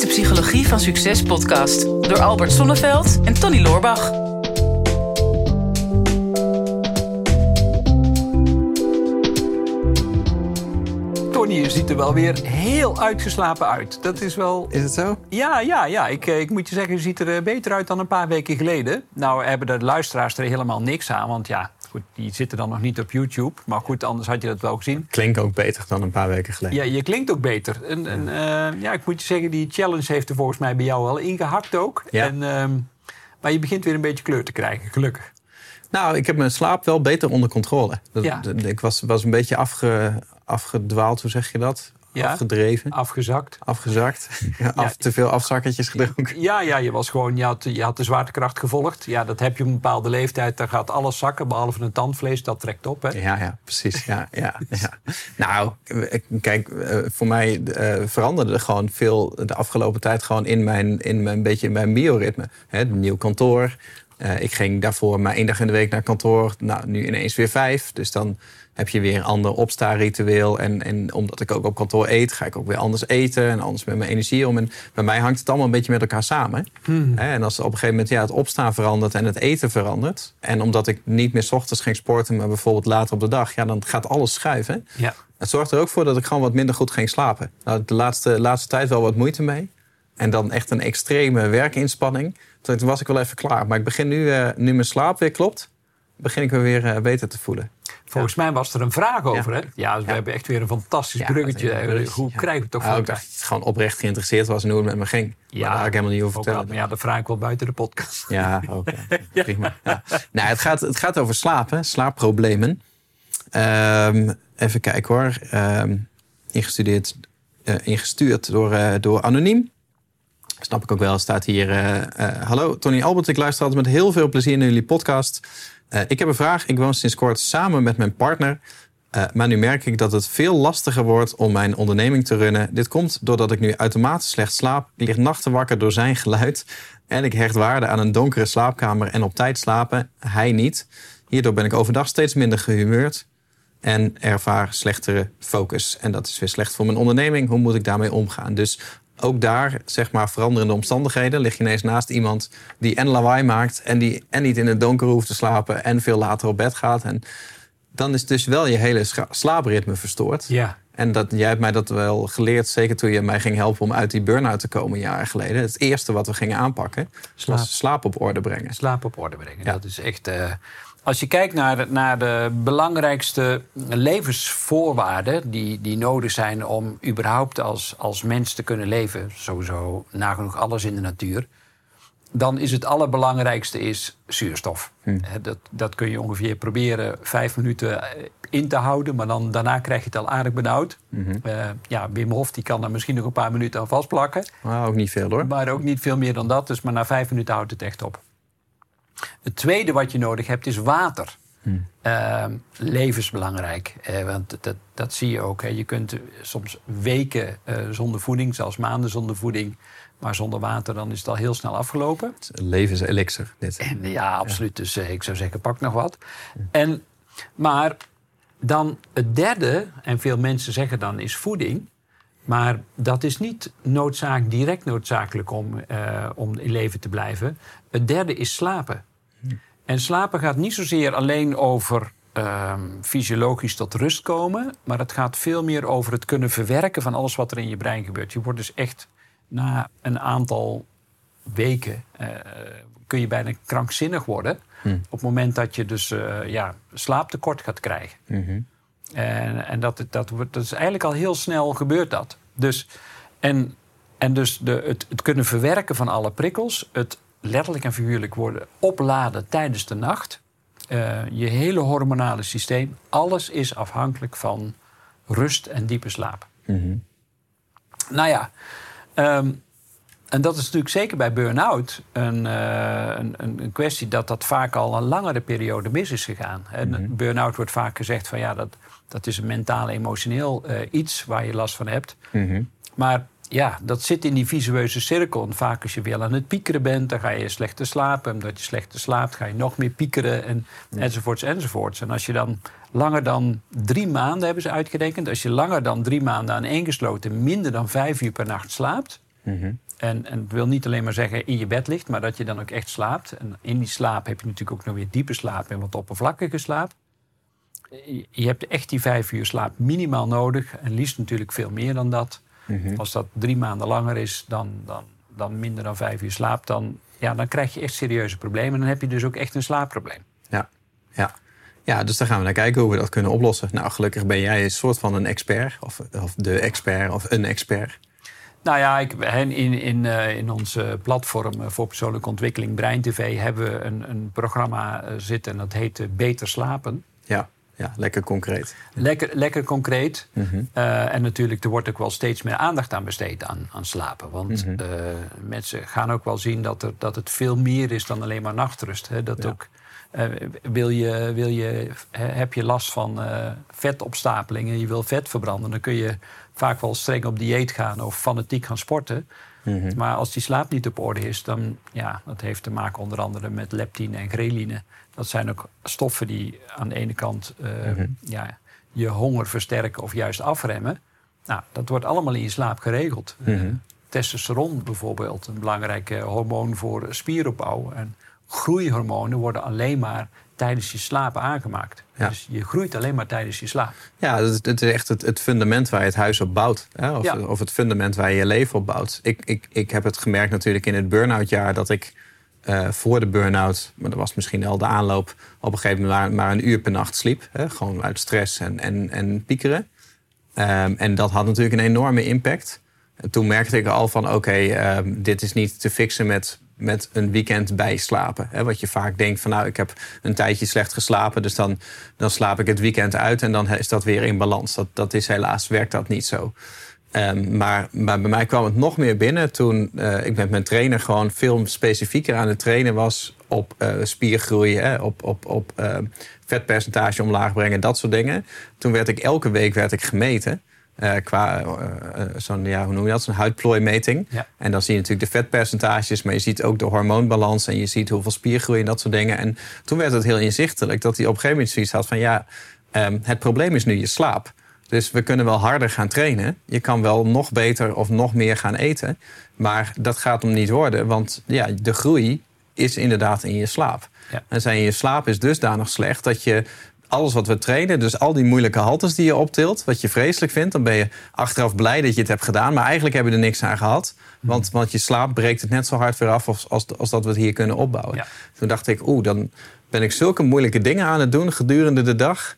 is de Psychologie van Succes podcast door Albert Sonneveld en Tony Loorbach. Tony, je ziet er wel weer heel uitgeslapen uit. Dat is wel... Is het zo? Ja, ja, ja. Ik, eh, ik moet je zeggen, je ziet er eh, beter uit dan een paar weken geleden. Nou hebben de luisteraars er helemaal niks aan, want ja... Goed, die zitten dan nog niet op YouTube. Maar goed, anders had je dat wel gezien. Klinkt ook beter dan een paar weken geleden. Ja, je klinkt ook beter. En, en eh, ja, ik moet je zeggen, die challenge heeft er volgens mij bij jou wel ingehakt ook. Ja. En, ehm, maar je begint weer een beetje kleur te krijgen, gelukkig. Nou, ik heb mijn slaap wel beter onder controle. Dat, Ja. Ik was, was een beetje afge, afgedwaald, hoe zeg je dat? Ja. Afgedreven, Afgezakt. afgezakt. Ja, af, te veel afzakkertjes gedronken. Ja, ja, je was gewoon, je had, je had de zwaartekracht gevolgd. Ja, dat heb je op een bepaalde leeftijd. Daar gaat alles zakken, behalve een tandvlees. Dat trekt op, hè? Ja, ja, precies. Ja, ja, ja. Nou, kijk, eh, voor mij eh, veranderde er gewoon veel de afgelopen tijd gewoon in mijn, in mijn, beetje in mijn bioritme. Hè, nieuw kantoor. Eh, ik ging daarvoor maar één dag in de week naar kantoor. Nou, nu ineens weer vijf. Dus dan heb je weer een ander opsta-ritueel. En, en omdat ik ook op kantoor eet, ga ik ook weer anders eten. En anders met mijn energie om. En bij mij hangt het allemaal een beetje met elkaar samen. Hè, En als op een gegeven moment ja, het opstaan verandert en het eten verandert. En omdat ik niet meer 's ochtends ging sporten, maar bijvoorbeeld later op de dag. Ja, dan gaat alles schuiven. Ja. Het zorgt er ook voor dat ik gewoon wat minder goed ging slapen. Nou, de laatste, laatste tijd wel wat moeite mee. En dan echt een extreme werkinspanning. Toen was ik wel even klaar. Maar ik begin nu, eh, nu mijn slaap weer klopt, begin ik me weer eh, beter te voelen. Volgens mij was er een vraag over, Ja. hè? Ja, dus we hebben echt weer een fantastisch bruggetje. bruggetje, Hoe krijgen we het toch Nou, voor ik elkaar? gewoon oprecht geïnteresseerd was in hoe het met me ging. Ja, daar ga ik helemaal niet over vertellen. maar ja, dat vraag ik wel buiten de podcast. Ja, ook. ja. Prima. Nou, het gaat, het gaat over slapen, slaapproblemen. Ehm, even kijken hoor. Ehm, ingestudeerd, eh, ingestuurd door, eh, door Anoniem. Snap ik ook wel. Staat hier. eh, eh, Hallo, Tony Albert. Ik luister altijd met heel veel plezier naar jullie podcast. Eh, ik heb een vraag. Ik woon sinds kort samen met mijn partner. Eh, maar nu merk ik dat het veel lastiger wordt om mijn onderneming te runnen. Dit komt doordat ik nu automatisch slecht slaap. Ik lig nachten wakker door zijn geluid. En ik hecht waarde aan een donkere slaapkamer en op tijd slapen. Hij niet. Hierdoor ben ik overdag steeds minder gehumeurd. En ervaar slechtere focus. En dat is weer slecht voor mijn onderneming. Hoe moet ik daarmee omgaan? Dus ook daar, zeg maar, veranderende omstandigheden. Lig je ineens naast iemand die en lawaai maakt. En die en niet in het donker hoeft te slapen. En veel later op bed gaat. En dan is dus wel je hele slaapritme verstoord. Ja. En dat, jij hebt mij dat wel geleerd, zeker toen je mij ging helpen om uit die burn-out te komen jaren geleden. Het eerste wat we gingen aanpakken Slaap. was slaap op orde brengen. Slaap op orde brengen. Ja. Dat is echt. eh, als je kijkt naar de, naar de belangrijkste levensvoorwaarden die, die nodig zijn om überhaupt als, als mens te kunnen leven, sowieso nagenoeg alles in de natuur, dan is het allerbelangrijkste is zuurstof. Hè, Dat, dat kun je ongeveer proberen vijf minuten eh, in te houden, maar dan, daarna krijg je het al aardig benauwd. Eh, ja, Wim Hof die kan daar misschien nog een paar minuten aan vastplakken. Nou, ook niet veel hoor. Maar ook niet veel meer dan dat. Dus maar na vijf minuten houdt het echt op. Het tweede wat je nodig hebt is water. Ehm, levensbelangrijk. Eh, want dat, dat zie je ook. Hè. Je kunt soms weken eh, zonder voeding, zelfs maanden zonder voeding. Maar zonder water, dan is het al heel snel afgelopen. Levenselixer, dit. En ja, absoluut. Dus eh, ik zou zeggen, pak nog wat. En, maar dan het derde, en veel mensen zeggen dan, is voeding. Maar dat is niet noodzaak, direct noodzakelijk om, eh, om in leven te blijven. Het derde is slapen. En slapen gaat niet zozeer alleen over ehm, fysiologisch tot rust komen. Maar het gaat veel meer over het kunnen verwerken van alles wat er in je brein gebeurt. Je wordt dus echt na een aantal weken eh, kun je bijna krankzinnig worden. Op het moment dat je dus eh, ja, slaaptekort gaat krijgen. En, en dat, dat, dat is eigenlijk al heel snel gebeurt dat. Dus, en, en dus de, het, het kunnen verwerken van alle prikkels, het letterlijk en figuurlijk worden opladen tijdens de nacht. eh, je hele hormonale systeem, alles is afhankelijk van rust en diepe slaap. Nou ja, ehm, en dat is natuurlijk zeker bij burn-out een, eh, een, een, een kwestie dat dat vaak al een langere periode mis is gegaan. En burn-out wordt vaak gezegd van ja, dat, dat is een mentaal-emotioneel eh, iets waar je last van hebt. Maar ja, dat zit in die visueuze cirkel. En vaak als je weer aan het piekeren bent, dan ga je slechter slapen. Omdat je slechter slaapt, ga je nog meer piekeren. En, Enzovoorts, enzovoorts. En als je dan langer dan drie maanden, hebben ze uitgerekend... als je langer dan drie maanden aan één gesloten... minder dan vijf uur per nacht slaapt... En, en het wil niet alleen maar zeggen in je bed ligt, maar dat je dan ook echt slaapt. En in die slaap heb je natuurlijk ook nog weer diepe slaap en wat oppervlakkige slaap. Je hebt echt die vijf uur slaap minimaal nodig. En liefst natuurlijk veel meer dan dat. Mhm. Als dat drie maanden langer is dan, dan, dan minder dan vijf uur slaap, dan, ja, dan krijg je echt serieuze problemen. En dan heb je dus ook echt een slaapprobleem. Ja, ja. ja, dus daar gaan we naar kijken hoe we dat kunnen oplossen. Nou, gelukkig ben jij een soort van een expert. Of, of de expert, of een expert. Nou ja, ik, in, in, eh, in onze platform eh, voor persoonlijke ontwikkeling, Brein TV, hebben we een, een programma eh, zitten en dat heet Beter Slapen. Ja, ja lekker concreet. Lekker, lekker concreet. Mhm. Eh, en natuurlijk, er wordt ook wel steeds meer aandacht aan besteed aan, aan slapen. Want Mhm. eh, mensen gaan ook wel zien dat, er, dat het veel meer is dan alleen maar nachtrust. Hè? Dat Ja. ook, eh, wil je, wil je, he- heb je last van eh vetopstapelingen, je wil vet verbranden, dan kun je vaak wel streng op dieet gaan of fanatiek gaan sporten. Mhm. Maar als die slaap niet op orde is, dan ja, dat heeft te maken onder andere met leptine en ghreline. Dat zijn ook stoffen die aan de ene kant eh, Mhm. ja, je honger versterken of juist afremmen. Nou, dat wordt allemaal in je slaap geregeld. Mhm. Eh, testosteron bijvoorbeeld, een belangrijk hormoon voor spieropbouw. En groeihormonen worden alleen maar tijdens je slaap aangemaakt. Ja. Dus je groeit alleen maar tijdens je slaap. Ja, het, het is echt het, het fundament waar je het huis op bouwt. Hè? Of, Ja. of het fundament waar je je leven op bouwt. Ik, ik, ik heb het gemerkt natuurlijk in het burn-out jaar dat ik eh, voor de burn-out, maar dat was misschien al de aanloop, op een gegeven moment maar, maar een uur per nacht sliep. Hè? Gewoon uit stress en, en, en piekeren. Ehm, en dat had natuurlijk een enorme impact. En toen merkte ik al van oké, ehm, dit is niet te fixen met, met een weekend bijslapen. Wat je vaak denkt van nou, ik heb een tijdje slecht geslapen, dus dan, dan slaap ik het weekend uit en dan is dat weer in balans. Dat, dat is helaas, werkt dat niet zo. Ehm, maar, maar bij mij kwam het nog meer binnen toen eh, ik met mijn trainer gewoon veel specifieker aan het trainen was op eh, spiergroei, hè, op, op, op eh, vetpercentage omlaag brengen, dat soort dingen. Toen werd ik elke week werd ik gemeten. Eh, qua eh, eh, zo'n, ja, hoe noem je dat? Zo'n huidplooimeting. Ja. En dan zie je natuurlijk de vetpercentages, maar je ziet ook de hormoonbalans en je ziet hoeveel spiergroei en dat soort dingen. En toen werd het heel inzichtelijk dat hij op een gegeven moment zoiets had van ja, ehm, het probleem is nu je slaap. Dus we kunnen wel harder gaan trainen. Je kan wel nog beter of nog meer gaan eten. Maar dat gaat hem niet worden. Want ja, de groei is inderdaad in je slaap. Ja. En zijn je slaap is dusdanig slecht dat je alles wat we trainen, dus al die moeilijke haltes die je optilt, wat je vreselijk vindt, dan ben je achteraf blij dat je het hebt gedaan. Maar eigenlijk hebben we er niks aan gehad. Want, want je slaap breekt het net zo hard weer af als, als, als dat we het hier kunnen opbouwen. Ja. Toen dacht ik, oeh, dan ben ik zulke moeilijke dingen aan het doen gedurende de dag.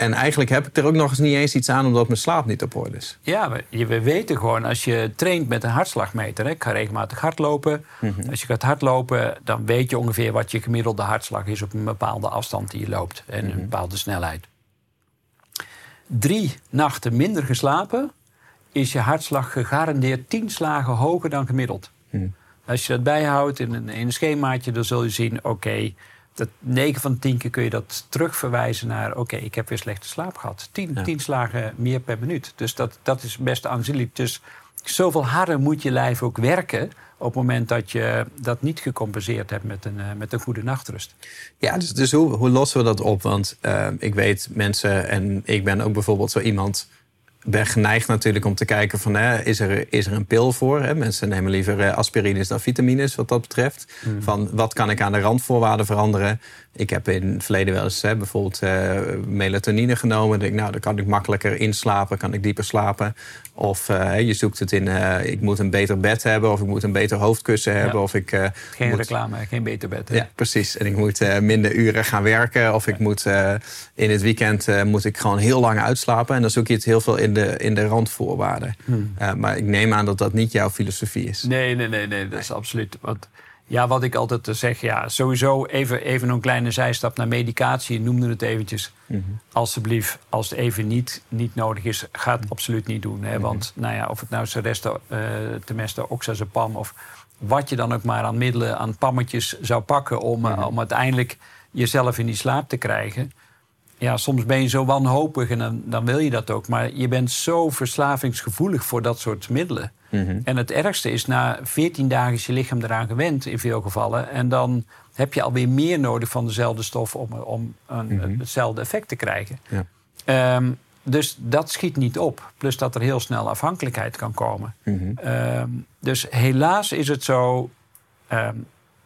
En eigenlijk heb ik er ook nog eens niet eens iets aan omdat mijn slaap niet op orde is. Ja, we, je- we weten gewoon als je traint met een hartslagmeter. Hè, ik ga regelmatig hardlopen. Mhm. Als je gaat hardlopen, dan weet je ongeveer wat je gemiddelde hartslag is op een bepaalde afstand die je loopt en Mhm. een bepaalde snelheid. Drie nachten minder geslapen is je hartslag gegarandeerd tien slagen hoger dan gemiddeld. Mhm. Als je dat bijhoudt in een, in een schemaatje, dan zul je zien: oké, dat 9 van de 10 keer kun je dat terugverwijzen naar: oké, ik heb weer slechte slaap gehad. 10 Ja. 10 slagen meer per minuut. Dus dat, dat is best aanzienlijk. Dus zoveel harder moet je lijf ook werken op het moment dat je dat niet gecompenseerd hebt met een, eh, met een goede nachtrust. Ja, dus, dus hoe, hoe lossen we dat op? Want eh, ik weet mensen, en ik ben ook bijvoorbeeld zo iemand... ben geneigd natuurlijk om te kijken van... Hè, is, er, is er een pil voor? Hè? Mensen nemen liever eh, aspirines dan vitamines wat dat betreft. Van wat kan ik aan de randvoorwaarden veranderen? Ik heb in het verleden wel eens hè, bijvoorbeeld eh, melatonine genomen. Dan denk ik, nou, dan kan ik makkelijker inslapen, kan ik dieper slapen. Of eh, je zoekt het in, ik moet een beter bed hebben... of ik moet een beter hoofdkussen hebben. Of ik, Geen moet- reclame, geen beter bed. hè? ja, precies. En ik moet minder uren gaan werken. Of ik moet in het weekend moet ik gewoon heel lang uitslapen. En dan zoek je het heel veel in de, in de randvoorwaarden. Eh, maar ik neem aan dat dat niet jouw filosofie is. Nee, nee, nee, nee, dat is absoluut. Want, ja, wat ik altijd eh, zeg, ja, sowieso even, even een kleine zijstap naar medicatie. Je noemde het eventjes. Mhm. Alsjeblieft, als het even niet, niet nodig is, ga het absoluut niet doen. Hè? Want nou ja, of het nou Seresto, eh Temesta, Oxazepam of wat je dan ook maar aan middelen, aan pammetjes zou pakken om, eh, om uiteindelijk jezelf in die slaap te krijgen. Ja, soms ben je zo wanhopig en dan, dan wil je dat ook. Maar je bent zo verslavingsgevoelig voor dat soort middelen. Mhm. En het ergste is, na 14 dagen is je lichaam eraan gewend in veel gevallen. En dan heb je alweer meer nodig van dezelfde stof om, om een, Mhm. hetzelfde effect te krijgen. Ja. Ehm, dus dat schiet niet op. Plus dat er heel snel afhankelijkheid kan komen. Mhm. Ehm, dus helaas is het zo, ehm,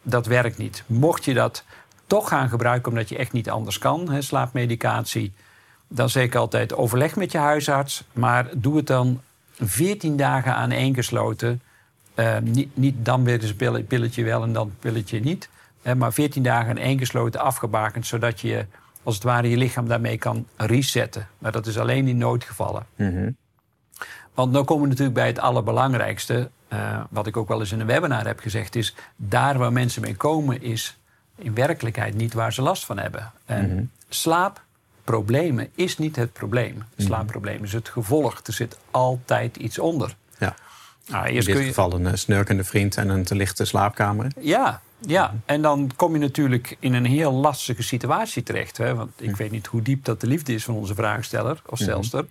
dat werkt niet. Mocht je dat toch gaan gebruiken omdat je echt niet anders kan, hè, slaapmedicatie, dan zeg ik altijd overleg met je huisarts. Maar doe het dan 14 dagen aan één gesloten. Ehm, niet, niet dan weer eens een pilletje wel en dan pilletje niet. Hè, maar 14 dagen aan één gesloten afgebakend, zodat je als het ware je lichaam daarmee kan resetten. Maar dat is alleen in noodgevallen. Mhm. Want nu komen we natuurlijk bij het allerbelangrijkste. eh, wat ik ook wel eens in een webinar heb gezegd, is daar waar mensen mee komen, is in werkelijkheid niet waar ze last van hebben. En slaapproblemen is niet het probleem. Slaapprobleem is het gevolg. Er zit altijd iets onder. Ja. Nou, In dit kun je, geval een eh, snurkende vriend en een te lichte slaapkamer. ja, ja, en dan kom je natuurlijk in een heel lastige situatie terecht. Hè? Want ik weet niet hoe diep dat de liefde is van onze vraagsteller of stelster.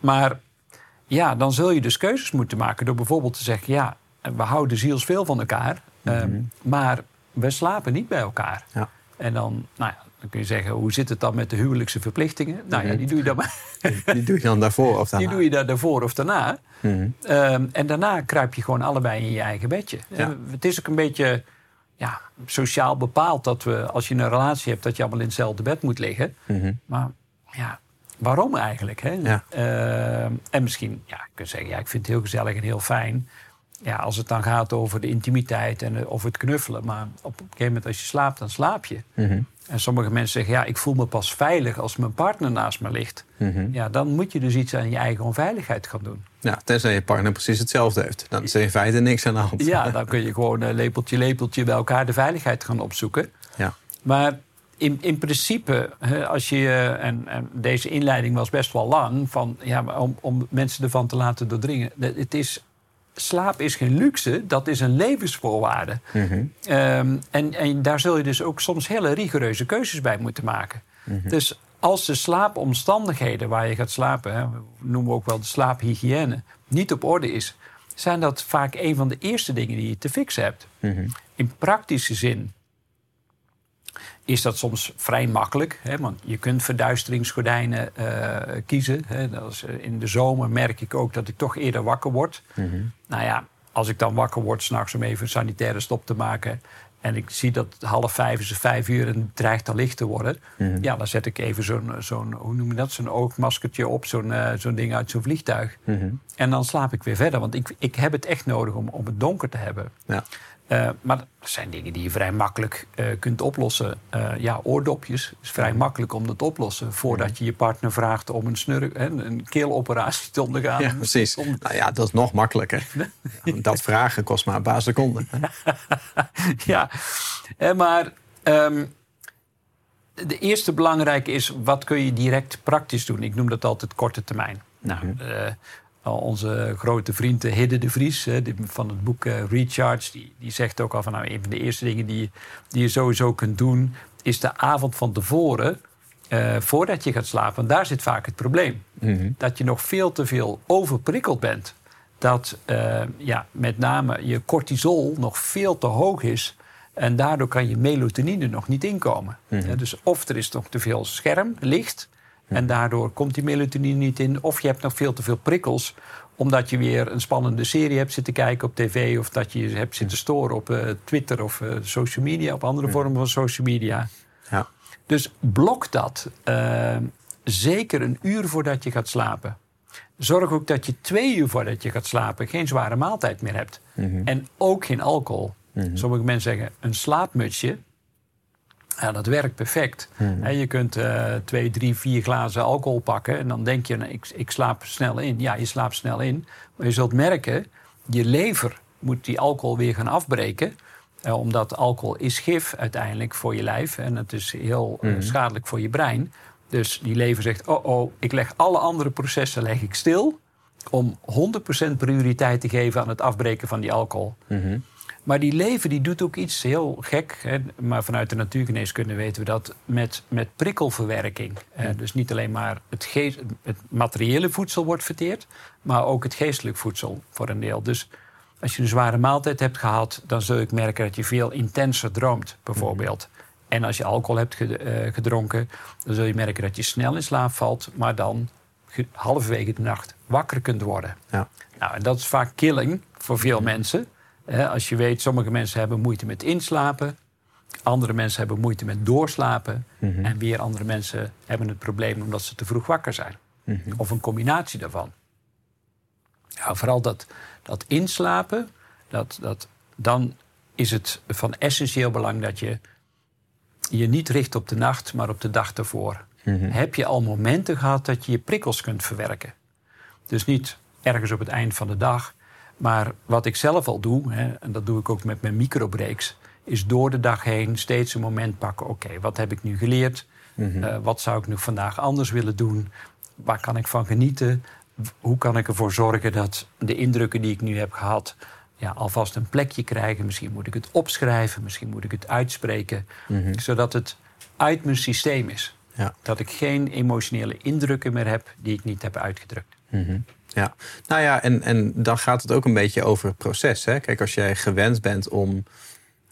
Maar ja, dan zul je dus keuzes moeten maken door bijvoorbeeld te zeggen: ja, we houden zielsveel van elkaar, ehm, maar we slapen niet bij elkaar. Ja. En dan, nou ja, dan kun je zeggen: hoe zit het dan met de huwelijkse verplichtingen? Nou ja, die doe je dan maar. Die doe je dan daarvoor of daarna? Die doe je daar daarvoor of daarna. Mhm. Ehm, en daarna kruip je gewoon allebei in je eigen bedje. Ja. Het is ook een beetje ja, sociaal bepaald dat we, als je een relatie hebt, dat je allemaal in hetzelfde bed moet liggen. Mhm. Maar ja, waarom eigenlijk? Hè? Ja. Ehm, en misschien, ja, ik kan zeggen, ja, ik vind het heel gezellig en heel fijn. Ja, als het dan gaat over de intimiteit en eh, over het knuffelen. Maar op een gegeven moment als je slaapt, dan slaap je. Mhm. En sommige mensen zeggen, ja, ik voel me pas veilig als mijn partner naast me ligt. Mhm. Ja, dan moet je dus iets aan je eigen onveiligheid gaan doen. Ja, tenzij je partner precies hetzelfde heeft. Dan is er in feite niks aan de hand. Ja, dan kun je gewoon eh, lepeltje, lepeltje bij elkaar de veiligheid gaan opzoeken. Ja. Maar in, in principe, als je, eh, en, en deze inleiding was best wel lang, van, ja, maar om, om mensen ervan te laten doordringen. Het is, slaap is geen luxe, dat is een levensvoorwaarde. Mhm. Ehm, en, en daar zul je dus ook soms hele rigoureuze keuzes bij moeten maken. Dus als de slaapomstandigheden waar je gaat slapen, hè, noemen we ook wel de slaaphygiëne, niet op orde is, zijn dat vaak een van de eerste dingen die je te fixen hebt. Mhm. In praktische zin is dat soms vrij makkelijk. Hè, want je kunt verduisteringsgordijnen eh, kiezen. Hè. Dat is, eh, in de zomer merk ik ook dat ik toch eerder wakker word. Mhm. Nou ja, als ik dan wakker word s'nachts om even een sanitaire stop te maken... en ik zie dat half vijf is vijf uur en het dreigt al licht te worden... Mhm. ja, dan zet ik even zo'n, zo'n hoe noem je dat, zo'n oogmaskertje op... zo'n, eh, zo'n ding uit zo'n vliegtuig. Mhm. En dan slaap ik weer verder, want ik, ik heb het echt nodig om, om het donker te hebben. Ja. Eh, maar dat zijn dingen die je vrij makkelijk eh, kunt oplossen. Eh, ja, oordopjes is vrij makkelijk om dat te oplossen. Voordat je je partner vraagt om een, snurk, hè, een keeloperatie te ondergaan. Ja, precies. Om- Nou ja, dat is nog makkelijker. Dat vragen kost maar een paar seconden. ja, maar ehm, de eerste belangrijke is... wat kun je direct praktisch doen? Ik noem dat altijd korte termijn. Nou, onze grote vriend eh, Hidde de Vries hè, van het boek eh, Recharge... Die, die zegt ook al van... Nou, een van de eerste dingen die, je- die je sowieso kunt doen... is de avond van tevoren, eh, voordat je gaat slapen... want daar zit vaak het probleem. Mhm. Dat je nog veel te veel overprikkeld bent. Dat eh, ja, met name je cortisol nog veel te hoog is... En daardoor kan je melatonine nog niet inkomen. Mhm. Dus of er is nog te veel scherm, licht. En daardoor komt die melatonine niet in. Of je hebt nog veel te veel prikkels. Omdat je weer een spannende serie hebt zitten kijken op tv. Of dat je hebt zitten storen op eh, Twitter of eh, social media. Op andere vormen van social media. Ja. Dus blok dat. eh, zeker een uur voordat je gaat slapen. Zorg ook dat je twee uur voordat je gaat slapen geen zware maaltijd meer hebt. Mhm. En ook geen alcohol. Sommige mensen zeggen een slaapmutsje. Ja, dat werkt perfect. Hè, je kunt eh, twee, drie, vier glazen alcohol pakken. En dan denk je, nou, ik, ik slaap snel in. Ja, je slaapt snel in. Maar je zult merken, je lever moet die alcohol weer gaan afbreken. Eh, omdat alcohol is gif uiteindelijk voor je lijf. En het is heel eh, schadelijk voor je brein. Dus die lever zegt, oh oh, ik leg alle andere processen leg ik stil... om 100% prioriteit te geven aan het afbreken van die alcohol. Mhm. Maar die lever die doet ook iets heel gek. Hè? Maar vanuit de natuurgeneeskunde weten we dat met, met prikkelverwerking. Eh, dus niet alleen maar het, geest, het materiële voedsel wordt verteerd, maar ook het geestelijk voedsel voor een deel. Dus als je een zware maaltijd hebt gehad, dan zul ik merken dat je veel intenser droomt, bijvoorbeeld. En als je alcohol hebt eh, gedronken, dan zul je merken dat je snel in slaap valt, maar dan ge- halverwege de nacht wakker kunt worden. Ja. Nou, en dat is vaak killing voor veel mensen. Als je weet, sommige mensen hebben moeite met inslapen. Andere mensen hebben moeite met doorslapen. Mhm. En weer andere mensen hebben het probleem omdat ze te vroeg wakker zijn. Mhm. Of een combinatie daarvan. Ja, vooral dat, dat inslapen, dat, dat, dan is het van essentieel belang dat je je niet richt op de nacht, maar op de dag ervoor. Mhm. Heb je al momenten gehad dat je je prikkels kunt verwerken? Dus niet ergens op het eind van de dag. Maar wat ik zelf al doe, hè, en dat doe ik ook met mijn microbreaks, is door de dag heen steeds een moment pakken. Oké, wat heb ik nu geleerd? Mhm. Eh, wat zou ik nu vandaag anders willen doen? Waar kan ik van genieten? Hoe kan ik ervoor zorgen dat de indrukken die ik nu heb gehad... Ja, alvast een plekje krijgen? Misschien moet ik het opschrijven, misschien moet ik het uitspreken... Mhm. zodat het uit mijn systeem is. Ja. Dat ik geen emotionele indrukken meer heb die ik niet heb uitgedrukt. Mhm. Ja, nou ja, en, en dan gaat het ook een beetje over het proces. Hè? Kijk, als jij gewend bent om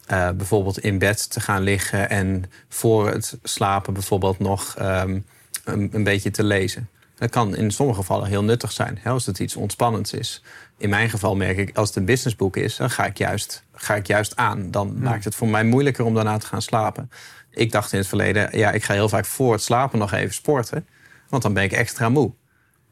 eh, bijvoorbeeld in bed te gaan liggen en voor het slapen bijvoorbeeld nog ehm, een, een beetje te lezen. Dat kan in sommige gevallen heel nuttig zijn, hè, als het iets ontspannends is. In mijn geval merk ik, als het een businessboek is, dan ga ik juist, ga ik juist aan. Dan maakt het voor mij moeilijker om daarna te gaan slapen. Ik dacht in het verleden, ja, ik ga heel vaak voor het slapen nog even sporten. Want dan ben ik extra moe.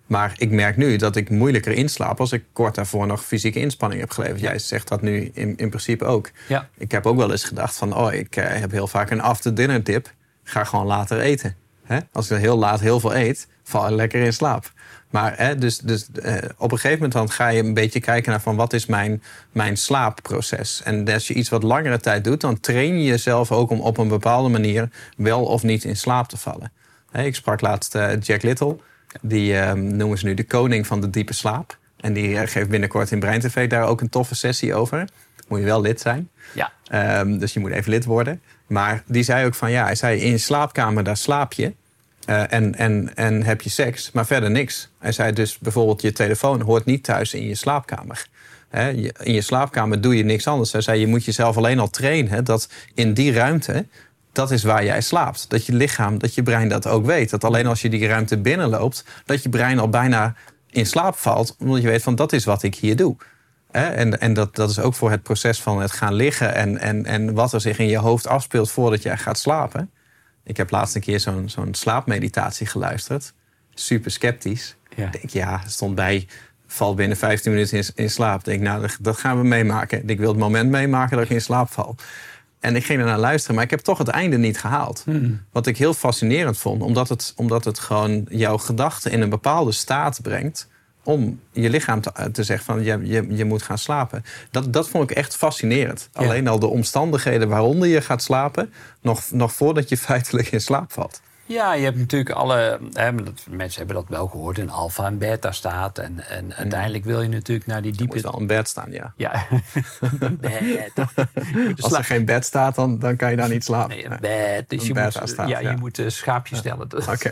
Maar ik merk nu dat ik moeilijker inslaap als ik kort daarvoor nog fysieke inspanning heb geleverd. Jij zegt dat nu in, in principe ook. Ja. Ik heb ook wel eens gedacht van, oh, ik eh, heb heel vaak een after-dinner tip. Ga gewoon later eten. Hè? Als ik heel laat heel veel eet, val ik lekker in slaap. Maar hè, dus, dus eh, op een gegeven moment dan ga je een beetje kijken naar van wat is mijn, mijn slaapproces. En als je iets wat langere tijd doet, dan train je jezelf ook om op een bepaalde manier wel of niet in slaap te vallen. Hè, ik sprak laatst eh, Jack Little. Die eh, noemen ze nu de koning van de diepe slaap. En die eh, geeft binnenkort in Brein TV daar ook een toffe sessie over. Moet je wel lid zijn. Ja. Ehm, dus je moet even lid worden. Maar die zei ook van ja, hij zei in je slaapkamer daar slaap je. eh, en, en, en heb je seks, maar verder niks. Hij zei dus bijvoorbeeld je telefoon hoort niet thuis in je slaapkamer. In je slaapkamer doe je niks anders. Hij zei je moet jezelf alleen al trainen dat in die ruimte dat is waar jij slaapt. Dat je lichaam, dat je brein dat ook weet. Dat alleen als je die ruimte binnenloopt, dat je brein al bijna in slaap valt, omdat je weet van dat is wat ik hier doe. En, en dat, dat is ook voor het proces van het gaan liggen en, en, en wat er zich in je hoofd afspeelt voordat jij gaat slapen. Ik heb laatst een keer zo'n zo'n slaapmeditatie geluisterd. Super sceptisch. Ja. Ik denk, ja, stond bij, val binnen 15 minuten in, in slaap. Ik denk, nou, dat gaan we meemaken. Ik wil het moment meemaken dat ik in slaap val. En ik ging er naar luisteren, maar ik heb toch het einde niet gehaald. Wat ik heel fascinerend vond, omdat het, omdat het gewoon jouw gedachten in een bepaalde staat brengt. om je lichaam te, te zeggen van je, je, je moet gaan slapen. Dat, dat vond ik echt fascinerend. Ja. Alleen al de omstandigheden waaronder je gaat slapen, nog, nog voordat je feitelijk in slaap valt. Ja, je hebt natuurlijk alle. Hè, dat- mensen hebben dat wel gehoord, een alfa en beta staat. En, en uiteindelijk wil je natuurlijk naar die Je moet diepe. wel in bed staan, ja. Ja, beta. Als er geen bed staat, dan, dan kan je daar niet slapen. Nee, een bed. Dus Een je moet, staat, ja, ja. je moet een schaapje stellen. Dat- Oké.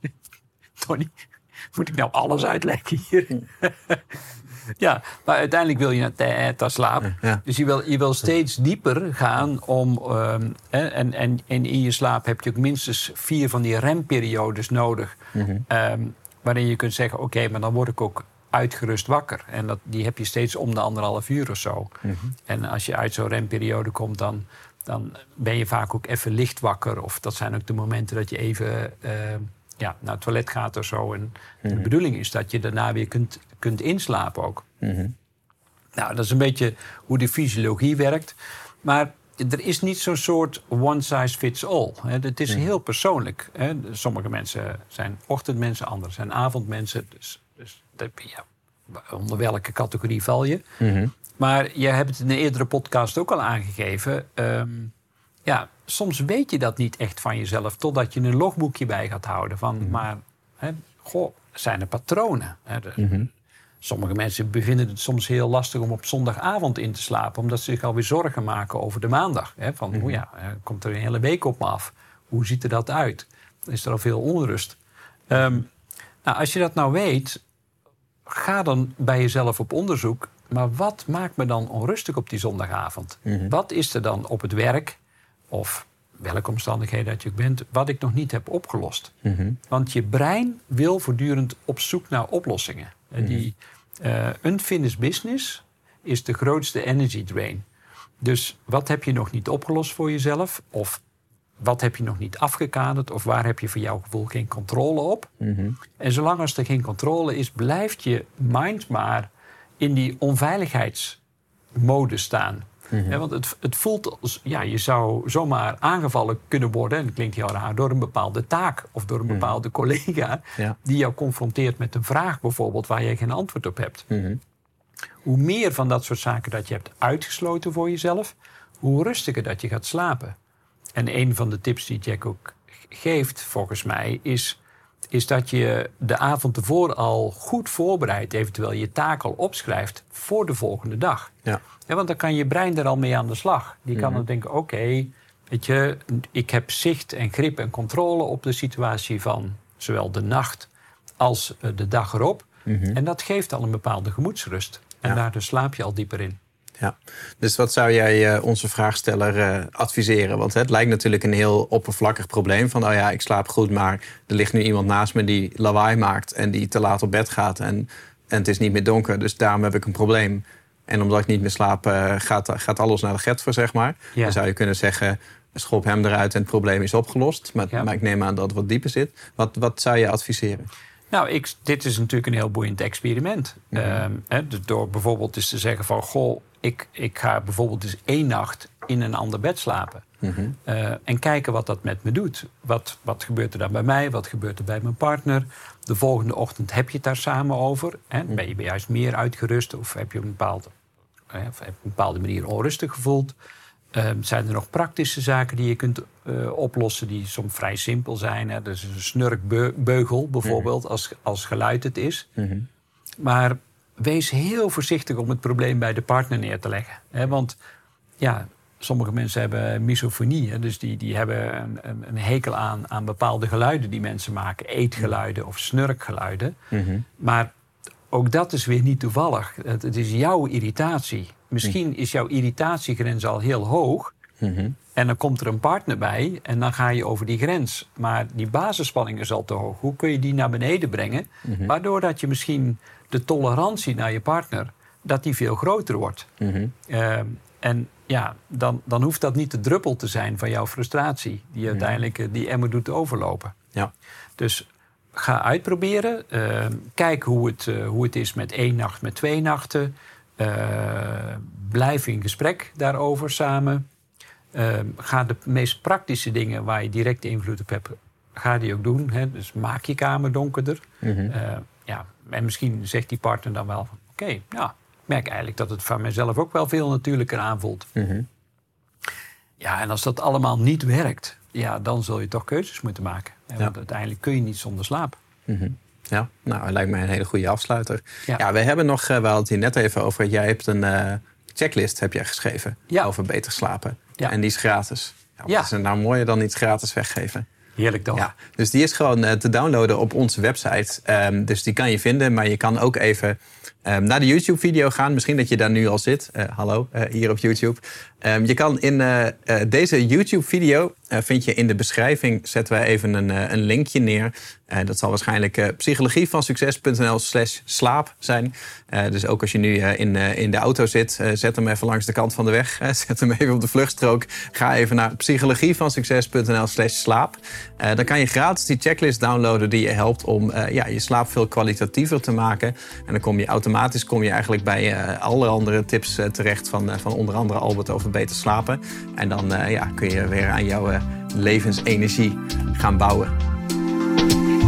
Tony, moet ik nou alles uitleggen hier? ja, maar uiteindelijk wil je naar theta slaap. Ja. Dus je wil, je wil steeds dieper gaan om... ehm, hè, en, en, en in je slaap heb je ook minstens vier van die remperiodes nodig... ehm, waarin je kunt zeggen, oké, maar dan word ik ook uitgerust wakker. En dat, die heb je steeds om de anderhalf uur of zo. En als je uit zo'n remperiode komt, dan, dan ben je vaak ook even licht wakker. Of dat zijn ook de momenten dat je even eh, ja, naar het toilet gaat of zo. En de bedoeling is dat je daarna weer kunt, kunt inslapen ook. Mhm. Nou, dat is een beetje hoe de fysiologie werkt. Maar er is niet zo'n soort one size fits all. Het is heel persoonlijk. Sommige mensen zijn ochtendmensen, anderen zijn avondmensen. Dus, dus ja, onder welke categorie val je? Mhm. Maar je hebt het in een eerdere podcast ook al aangegeven. ehm, ja, soms weet je dat niet echt van jezelf... totdat je een logboekje bij gaat houden. Van, Maar, hè, goh, zijn er patronen? Hè? Er- Sommige mensen bevinden het soms heel lastig om op zondagavond in te slapen... omdat ze zich alweer zorgen maken over de maandag. Hè? Van, hoe ja, eh, komt er een hele week op me af? Hoe ziet er dat uit? Is er al veel onrust? Ehm, nou, als je dat nou weet, ga dan bij jezelf op onderzoek. Maar wat maakt me dan onrustig op die zondagavond? Wat is er dan op het werk of welke omstandigheden dat je bent, wat ik nog niet heb opgelost. Mhm. Want je brein wil voortdurend op zoek naar oplossingen. En Die eh, unfinished business is de grootste energy drain. Dus wat heb je nog niet opgelost voor jezelf? Of wat heb je nog niet afgekaderd? Of waar heb je voor jouw gevoel geen controle op? Mhm. En zolang als er geen controle is, blijft je mind maar in die onveiligheidsmodus staan. Hè, want het, het voelt als, ja, je zou zomaar aangevallen kunnen worden, en dat klinkt heel raar, door een bepaalde taak of door een bepaalde collega Ja. die jou confronteert met een vraag bijvoorbeeld waar je geen antwoord op hebt. Mhm. Hoe meer van dat soort zaken dat je hebt uitgesloten voor jezelf, hoe rustiger dat je gaat slapen. En een van de tips die Jack ook geeft, volgens mij, is, is dat je de avond ervoor al goed voorbereidt, eventueel je taak al opschrijft voor de volgende dag. Ja. Ja, want dan kan je brein er al mee aan de slag. Die kan dan denken, oké, weet je, ik heb zicht en grip en controle op de situatie van zowel de nacht als eh, de dag erop. En dat geeft al een bepaalde gemoedsrust. En Ja. daardoor slaap je al dieper in. Ja, dus wat zou jij eh, onze vraagsteller eh, adviseren? Want het lijkt natuurlijk een heel oppervlakkig probleem. Van, oh ja, ik slaap goed, maar er ligt nu iemand naast me die lawaai maakt... en die te laat op bed gaat en, en het is niet meer donker. Dus daarom heb ik een probleem. En omdat ik niet meer slaap, eh, gaat, gaat alles naar de get voor, zeg maar. Ja. Dan zou je kunnen zeggen, schop hem eruit en het probleem is opgelost. Maar, Ja. maar ik neem aan dat het wat dieper zit. Wat, wat zou je adviseren? Nou, ik, dit is natuurlijk een heel boeiend experiment. Ehm, hè, dus door bijvoorbeeld eens te zeggen van... goh, ik, ik ga bijvoorbeeld eens één nacht in een ander bed slapen. Eh, en kijken wat dat met me doet. Wat, wat gebeurt er dan bij mij? Wat gebeurt er bij mijn partner? De volgende ochtend heb je het daar samen over. Hè? Ben je juist meer uitgerust? Of heb je op een bepaalde, eh, of heb je op een bepaalde manier onrustig gevoeld? Ehm, zijn er nog praktische zaken die je kunt eh, oplossen die soms vrij simpel zijn? Hè? Dus een snurkbeugel bijvoorbeeld, als, als geluid het is. Maar wees heel voorzichtig om het probleem bij de partner neer te leggen. Hè? Want ja, sommige mensen hebben misofonie. Hè? Dus die, die hebben een, een, een hekel aan, aan bepaalde geluiden die mensen maken. Eetgeluiden of snurkgeluiden. Maar ook dat is weer niet toevallig. Het, het is jouw irritatie. Misschien is jouw irritatiegrens al heel hoog. En dan komt er een partner bij en dan ga je over die grens. Maar die basisspanning is al te hoog. Hoe kun je die naar beneden brengen? Waardoor dat je misschien de tolerantie naar je partner... dat die veel groter wordt. Ehm, en ja, dan, dan hoeft dat niet de druppel te zijn van jouw frustratie... die uiteindelijk eh, die emmer doet overlopen. Ja. Dus ga uitproberen. Ehm, kijk hoe het, eh, hoe het is met één nacht, met twee nachten. Eh, blijf in gesprek daarover samen. Ehm, ga de meest praktische dingen waar je directe invloed op hebt, ga die ook doen. Hè? Dus maak je kamer donkerder. Ja, en misschien zegt die partner dan wel van... oké, ja, ik merk eigenlijk dat het van mezelf ook wel veel natuurlijker aanvoelt. Ja, en als dat allemaal niet werkt, ja, dan zul je toch keuzes moeten maken. Want uiteindelijk kun je niet zonder slaap. Ja, nou, dat lijkt mij een hele goede afsluiter. Ja, Ja. we hebben nog, eh, we hadden het hier net even over. Jij hebt een eh, checklist heb jij geschreven Ja. over beter slapen. En die is gratis. Ja, wat is er nou mooier dan iets gratis weggeven? Heerlijk dan. Ja, dus die is gewoon eh, te downloaden op onze website. Ehm, dus die kan je vinden, maar je kan ook even ehm, naar de YouTube-video gaan. Misschien dat je daar nu al zit. Eh, hallo, eh, hier op YouTube. Ehm, je kan in deze YouTube-video, vind je in de beschrijving, zetten wij even een, een linkje neer. Eh, dat zal waarschijnlijk eh psychologievansucces.nl slash slaap zijn. Eh, dus ook als je nu in, in de auto zit, zet hem even langs de kant van de weg. Zet hem even op de vluchtstrook. Ga even naar psychologievansucces.nl slash slaap. Dan kan je gratis die checklist downloaden die je helpt om ja, je slaap veel kwalitatiever te maken. En dan kom je automatisch kom je eigenlijk bij alle andere tips terecht van, van onder andere Albert over beter slapen. En dan ja, kun je weer aan jouw levensenergie gaan bouwen.